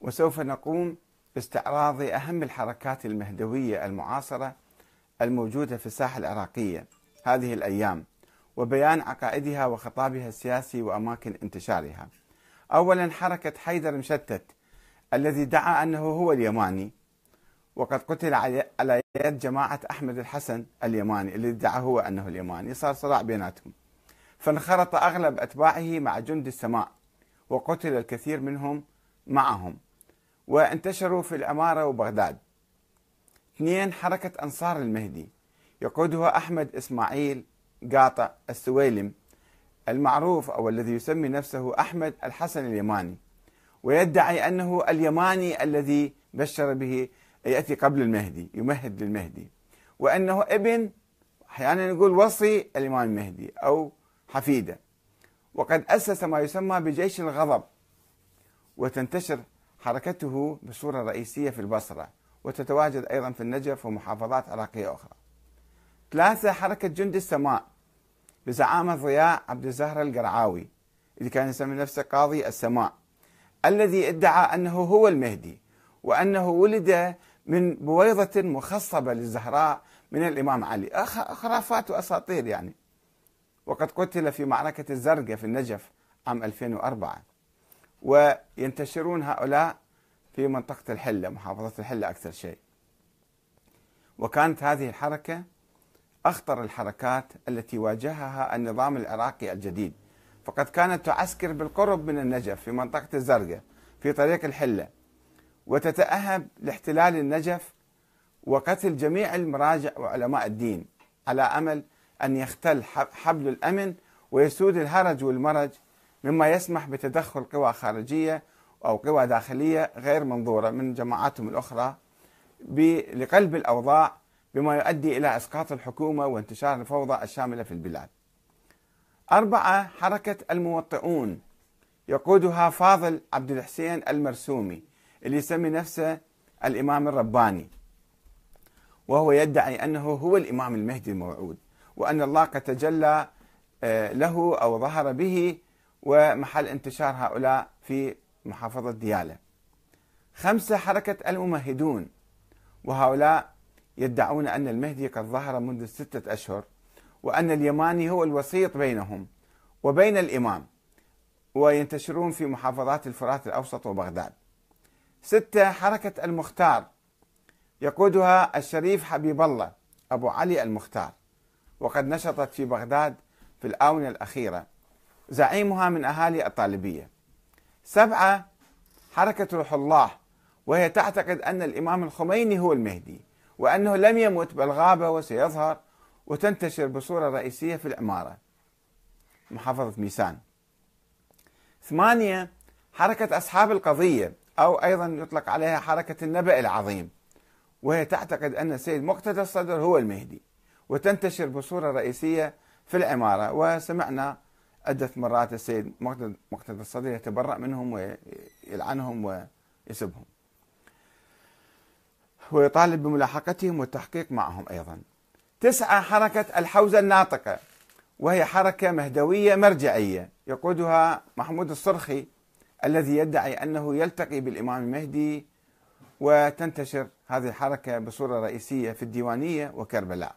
وسوف نقوم باستعراض أهم الحركات المهدوية المعاصرة الموجودة في الساحة العراقية هذه الأيام وبيان عقائدها وخطابها السياسي وأماكن انتشارها. أولا حركة حيدر مشتت الذي دعا أنه هو اليماني وقد قتل على يد جماعة أحمد الحسن اليماني الذي ادعى هو أنه اليماني. صار صراع بيناتهم. فانخرط أغلب أتباعه مع جند السماء وقتل الكثير منهم معهم. وانتشروا في الأمارة وبغداد. اثنين حركة أنصار المهدي. يقودها أحمد إسماعيل قاطع السويلم المعروف أو الذي يسمي نفسه أحمد الحسن اليماني. ويدعي أنه اليماني الذي بشر به يأتي قبل المهدي يمهد للمهدي. وأنه ابن أحيانا نقول وصي الإمام المهدي أو حفيده. وقد أسس ما يسمى بجيش الغضب. وتنتشر حركته بصورة رئيسية في البصرة وتتواجد أيضا في النجف ومحافظات عراقية أخرى. ثلاثة حركة جند السماء بزعامة ضياء عبد الزهر القرعاوي اللي كان يسمي نفسه قاضي السماء الذي ادعى أنه هو المهدي وأنه ولد من بويضة مخصبة للزهراء من الإمام علي. خرافات وأساطير يعني. وقد قتل في معركة الزرقاء في النجف عام 2004 وينتشرون هؤلاء في منطقة الحلة محافظة الحلة أكثر شيء. وكانت هذه الحركة أخطر الحركات التي واجهها النظام العراقي الجديد. فقد كانت تعسكر بالقرب من النجف في منطقة الزرقاء في طريق الحلة وتتأهب لاحتلال النجف وقتل جميع المراجع وعلماء الدين على أمل أن يختل حبل الأمن ويسود الهرج والمرج مما يسمح بتدخل قوى خارجية أو قوى داخلية غير منظورة من جماعاتهم الأخرى لقلب الأوضاع بما يؤدي إلى إسقاط الحكومة وانتشار الفوضى الشاملة في البلاد. أربعة حركة الموطئون. يقودها فاضل عبد الحسين المرسومي اللي يسمي نفسه الإمام الرباني. وهو يدعي أنه هو الإمام المهدي الموعود وأن الله قد تجلى آه، له أو ظهر به ومحل انتشار هؤلاء في محافظة ديالى. خمسة حركة الممهدون. وهؤلاء يدعون أن المهدي قد ظهر منذ ستة أشهر وأن اليماني هو الوسيط بينهم وبين الإمام وينتشرون في محافظات الفرات الأوسط وبغداد. ستة حركة المختار. يقودها الشريف حبيب الله أبو علي المختار. وقد نشطت في بغداد في الآونة الأخيرة. زعيمها من أهالي الطالبية. سبعة حركة روح الله وهي تعتقد أن الإمام الخميني هو المهدي وأنه لم يمت بل غاب وسيظهر وتنتشر بصورة رئيسية في العمارة. محافظة ميسان. ثمانية حركة أصحاب القضية أو أيضا يطلق عليها حركة النبأ العظيم وهي تعتقد أن السيد مقتدى الصدر هو المهدي وتنتشر بصورة رئيسية في العمارة وسمعنا عدة مرات السيد مقتدى الصدر يتبرأ منهم ويلعنهم ويسبهم. ويطالب بملاحقتهم والتحقيق معهم أيضا. تسعة حركة الحوزة الناطقة وهي حركة مهدوية مرجعية يقودها محمود الصرخي الذي يدعي أنه يلتقي بالإمام المهدي وتنتشر هذه الحركة بصورة رئيسية في الديوانية وكربلاء.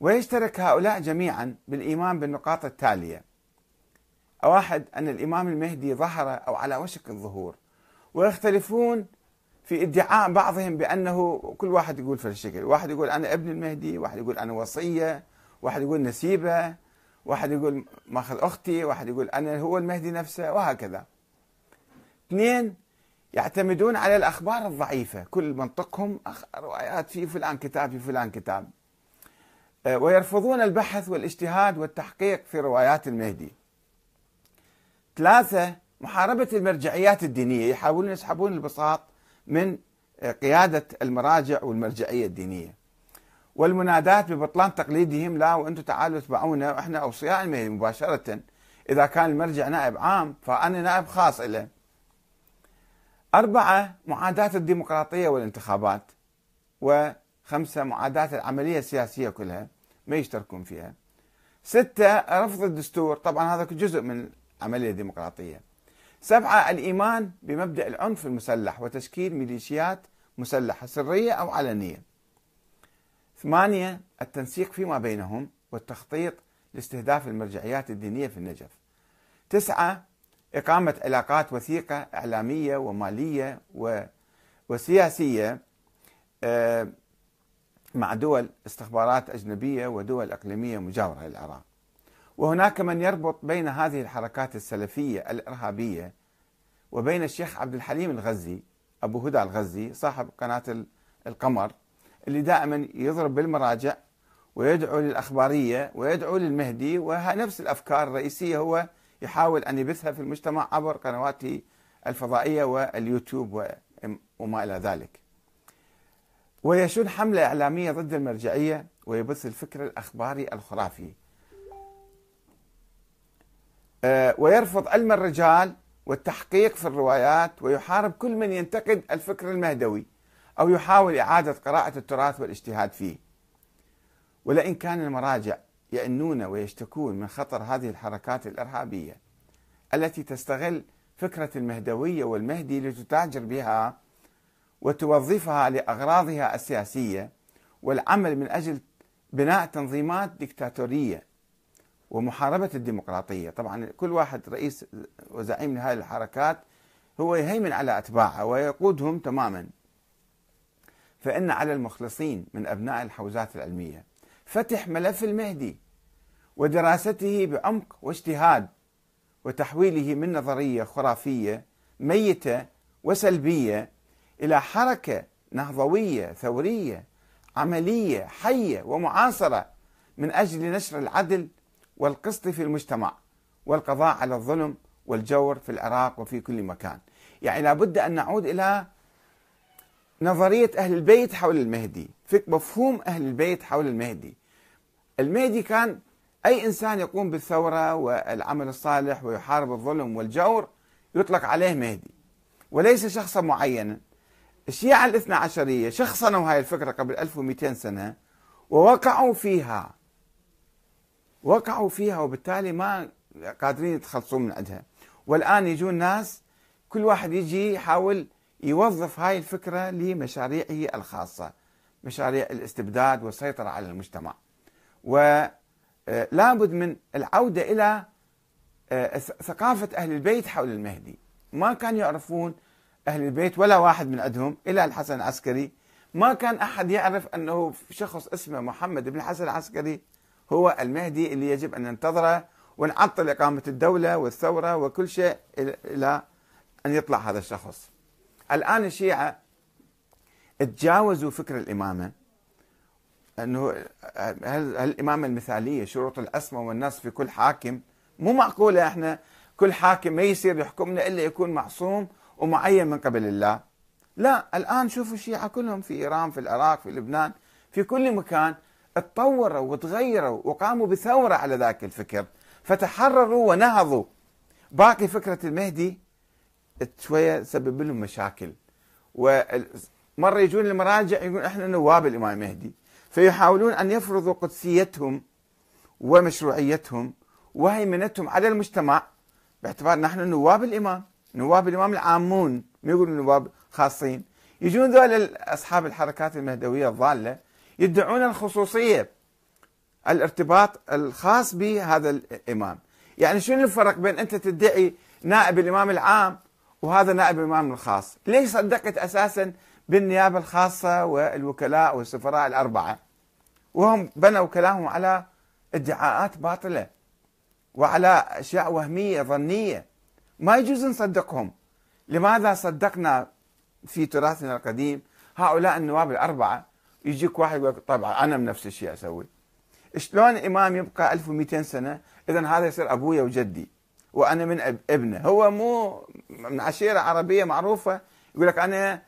ويشترك هؤلاء جميعا بالإيمان بالنقاط التالية. واحد أن الإمام المهدي ظهر أو على وشك الظهور. ويختلفون في ادعاء بعضهم بأنه كل واحد يقول في الشكل. واحد يقول أنا ابن المهدي واحد يقول أنا وصية واحد يقول نسيبة واحد يقول ماخذ أختي واحد يقول أنا هو المهدي نفسه وهكذا. اثنين يعتمدون على الأخبار الضعيفة. كل منطقهم روايات في فلان كتاب في فلان كتاب. آه، ويرفضون البحث والإجتهاد والتحقيق في روايات المهدي. ثلاثة محاربة المرجعيات الدينية. يحاولون يسحبون البساط من آه، قيادة المراجع والمرجعية الدينية. والمنادات ببطلان تقليدهم لا وأنتم تعالوا اتبعونا وإحنا أوصياء المهدي مباشرة. إذا كان المرجع نائب عام فأنا نائب خاص له أربعة معاداة الديمقراطية والانتخابات وخمسة معاداة العملية السياسية كلها ما يشتركون فيها. ستة رفض الدستور. طبعا هذا جزء من العملية الديمقراطية سبعة الإيمان بمبدأ العنف المسلح وتشكيل ميليشيات مسلحة سرية أو علنية. ثمانية التنسيق فيما بينهم والتخطيط لاستهداف المرجعيات الدينية في النجف. تسعة إقامة علاقات وثيقة إعلامية ومالية وسياسية آه، مع دول استخبارات أجنبية ودول إقليمية مجاورة للعراق. وهناك من يربط بين هذه الحركات السلفية الإرهابية وبين الشيخ عبد الحليم الغزي أبو هدى الغزي صاحب قناة القمر اللي دائما يضرب بالمراجع ويدعو للأخبارية ويدعو للمهدي ونفس الأفكار الرئيسية هو يحاول أن يبثها في المجتمع عبر قنواته الفضائية واليوتيوب وما إلى ذلك. ويشن حملة إعلامية ضد المرجعية ويبث الفكر الأخباري الخرافي. ويرفض علم الرجال والتحقيق في الروايات ويحارب كل من ينتقد الفكر المهدوي أو يحاول إعادة قراءة التراث والاجتهاد فيه. ولئن كان المراجع يأنون ويشتكون من خطر هذه الحركات الإرهابية التي تستغل فكرة المهدوية والمهدي لتتاجر بها وتوظفها لأغراضها السياسية والعمل من أجل بناء تنظيمات ديكتاتورية ومحاربة الديمقراطية. طبعا كل واحد رئيس وزعيم لهذه الحركات هو يهيمن على أتباعه ويقودهم تماما. فإن على المخلصين من أبناء الحوزات العلمية. فتح ملف المهدي ودراسته بعمق واجتهاد وتحويله من نظرية خرافية ميتة وسلبية إلى حركة نهضوية ثورية عملية حية ومعاصرة من أجل نشر العدل والقسط في المجتمع والقضاء على الظلم والجور في العراق وفي كل مكان. يعني لابد أن نعود إلى نظرية أهل البيت حول المهدي مفهوم أهل البيت حول المهدي. المهدي كان أي إنسان يقوم بالثورة والعمل الصالح ويحارب الظلم والجور يطلق عليه مهدي. وليس شخصا معينا. الشيعة الاثنى عشرية شخصنوا هاي الفكرة قبل 1200 سنة ووقعوا فيها. وقعوا فيها وبالتالي ما قادرين يتخلصون من عندها. والآن يجون ناس كل واحد يجي يحاول يوظف هاي الفكرة لمشاريعه الخاصة مشاريع الاستبداد والسيطرة على المجتمع. ولابد من العودة إلى آه، ثقافة أهل البيت حول المهدي. ما كانوا يعرفون أهل البيت ولا واحد من عندهم إلى الحسن العسكري. ما كان أحد يعرف أنه شخص اسمه محمد بن الحسن العسكري. هو المهدي اللي يجب أن ننتظره ونعطل إقامة الدولة والثورة وكل شيء إلى أن يطلع هذا الشخص. الآن الشيعة تجاوزوا فكر الإمامة. أنه هل الإمامة المثالية شروط العصمة والنص في كل حاكم؟ مو معقولة إحنا كل حاكم ما يصير يحكمنا إلا يكون معصوم ومعين من قبل الله. لا الآن شوفوا الشيعة كلهم في إيران في العراق في لبنان في كل مكان تطوروا وتغيروا وقاموا بثورة على ذاك الفكر فتحرروا ونهضوا. باقي فكرة المهدي شوية تسبب لهم مشاكل. ومرة يجون المراجع يقول إحنا نواب الإمام المهدي فيحاولون أن يفرضوا قدسيتهم ومشروعيتهم وهيمنتهم على المجتمع باعتبار نحن نواب الإمام نواب الإمام العامون ما يقولون نواب خاصين. يجون ذول أصحاب الحركات المهدوية الضالة يدعون الخصوصية الارتباط الخاص بهذا الإمام. يعني شنو الفرق بين أنت تدعي نائب الإمام العام وهذا نائب الإمام الخاص؟ ليش صدقت أساسا بالنيابة الخاصة والوكلاء والسفراء الأربعة؟ وهم بنوا كلامهم على ادعاءات باطلة وعلى أشياء وهمية ظنية. ما يجوز نصدقهم. لماذا صدقنا في تراثنا القديم هؤلاء النواب الأربعة؟ يجيك واحد يقول طبعا أنا نفس الشيء أسوي. شلون إمام يبقى 1200 سنة؟ إذا هذا يصير أبويا وجدي وأنا من ابنه. هو مو من عشيرة عربية معروفة يقول لك أنا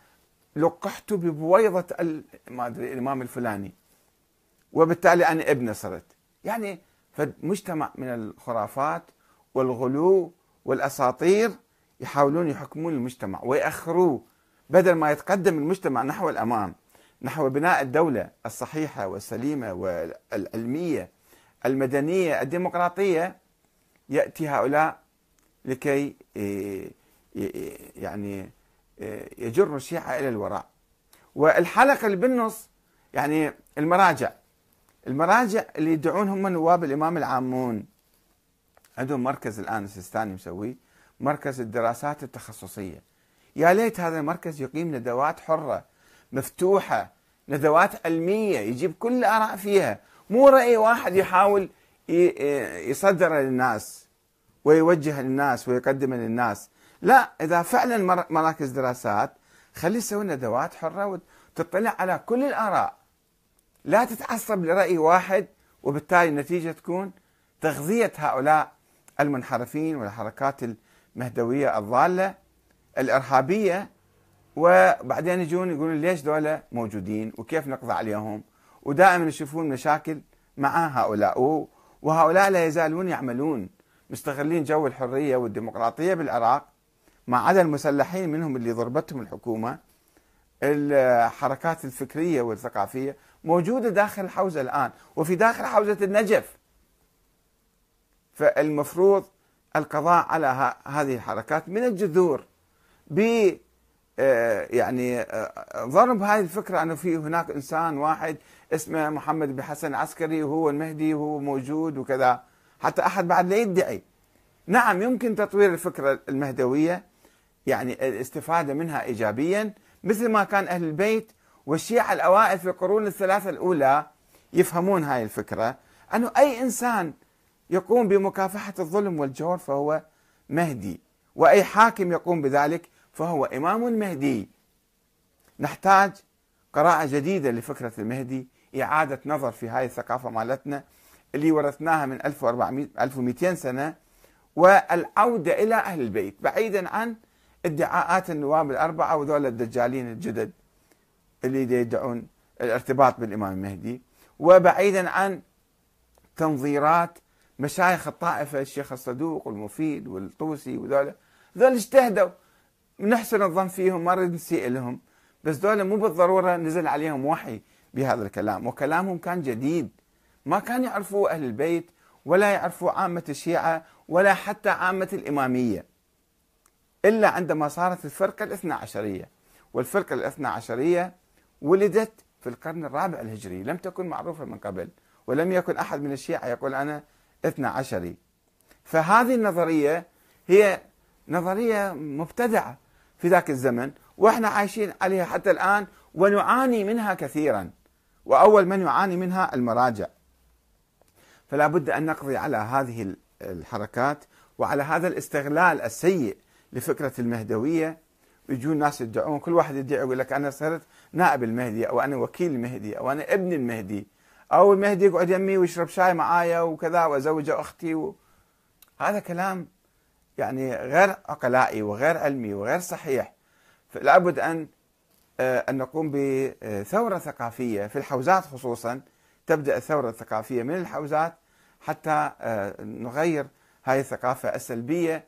لقحت ببويضة ما أدري الإمام الفلاني وبالتالي أنا ابنه صرت. يعني فمجتمع من الخرافات والغلو والأساطير يحاولون يحكمون المجتمع ويأخروه بدل ما يتقدم المجتمع نحو الأمام. نحو بناء الدولة الصحيحة والسليمة والعلمية المدنية الديمقراطية يأتي هؤلاء لكي يعني يجر الشيعة إلى الوراء. والحلقة اللي بالنص يعني المراجع. المراجع اللي يدعون هم نواب الإمام العامون. عندهم مركز الآن السيستاني مسوي مركز الدراسات التخصصية. يا ليت هذا المركز يقيم ندوات حرة مفتوحة ندوات علمية يجيب كل الآراء فيها. مو رأي واحد يحاول يصدر للناس ويوجه للناس ويقدم للناس. لا إذا فعلا مراكز دراسات خلي تسوي ندوات حرة وتطلع على كل الآراء. لا تتعصب لرأي واحد وبالتالي النتيجة تكون تغذية هؤلاء المنحرفين والحركات المهدوية الضالة الإرهابية وبعدين يجون يقولون ليش دولة موجودين وكيف نقضي عليهم؟ ودائما يشوفون مشاكل مع هؤلاء. وهؤلاء لا يزالون يعملون مستغلين جو الحرية والديمقراطية بالعراق مع عدد المسلحين منهم اللي ضربتهم الحكومة. الحركات الفكرية والثقافية موجودة داخل الحوزة الآن وفي داخل حوزة النجف. فالمفروض القضاء على هذه الحركات من الجذور ب يعني آه، ضرب هذه الفكرة أنه في هناك إنسان واحد اسمه محمد بن حسن عسكري وهو المهدي وهو موجود وكذا. حتى أحد بعد لا يدعي. نعم يمكن تطوير الفكرة المهدوية يعني الاستفادة منها إيجابيا. مثل ما كان أهل البيت والشيعة الأوائل في القرون الثلاثة الأولى يفهمون هاي الفكرة. أنه أي إنسان يقوم بمكافحة الظلم والجور فهو مهدي وأي حاكم يقوم بذلك فهو إمام مهدي. نحتاج قراءة جديدة لفكرة المهدي إعادة نظر في هاي الثقافة مالتنا اللي ورثناها من 1400 1200 سنة والعودة إلى أهل البيت بعيدا عن ادعاءات النواب الأربعة وذول الدجالين الجدد اللي يدعون الارتباط بالإمام المهدي وبعيدا عن تنظيرات مشايخ الطائفة الشيخ الصدوق والمفيد والطوسي وذولا. ذول اجتهدوا نحسن الظن فيهم ما نريد نسيء لهم. بس ذولا مو بالضرورة نزل عليهم وحي بهذا الكلام. وكلامهم كان جديد. ما كان يعرفوا أهل البيت ولا يعرفوا عامة الشيعة ولا حتى عامة الإمامية. إلا عندما صارت الفرقة الاثنى عشرية. والفرقة الاثنى عشرية ولدت في القرن الرابع الهجري. لم تكن معروفة من قبل ولم يكن أحد من الشيعة يقول أنا اثنى عشري. فهذه النظرية هي نظرية مبتدعة. في ذاك الزمن وإحنا عايشين عليها حتى الآن ونعاني منها كثيرا. وأول من يعاني منها المراجع. فلا بد أن نقضي على هذه الحركات وعلى هذا الاستغلال السيء لفكرة المهدوية. يجون ناس يدعون كل واحد يدعي يقول لك أنا صرت نائب المهدي أو أنا وكيل المهدي أو أنا ابن المهدي. أو المهدي يقعد يمي ويشرب شاي معايا وكذا وأزوج أختي و... هذا كلام يعني غير عقلائي وغير علمي وغير صحيح فلا بد أن آه، أن نقوم بثورة ثقافية في الحوزات خصوصا. تبدأ الثورة الثقافية من الحوزات حتى آه، نغير هذه الثقافة السلبية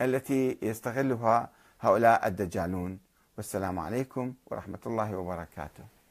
التي يستغلها هؤلاء الدجالون. والسلام عليكم ورحمة الله وبركاته.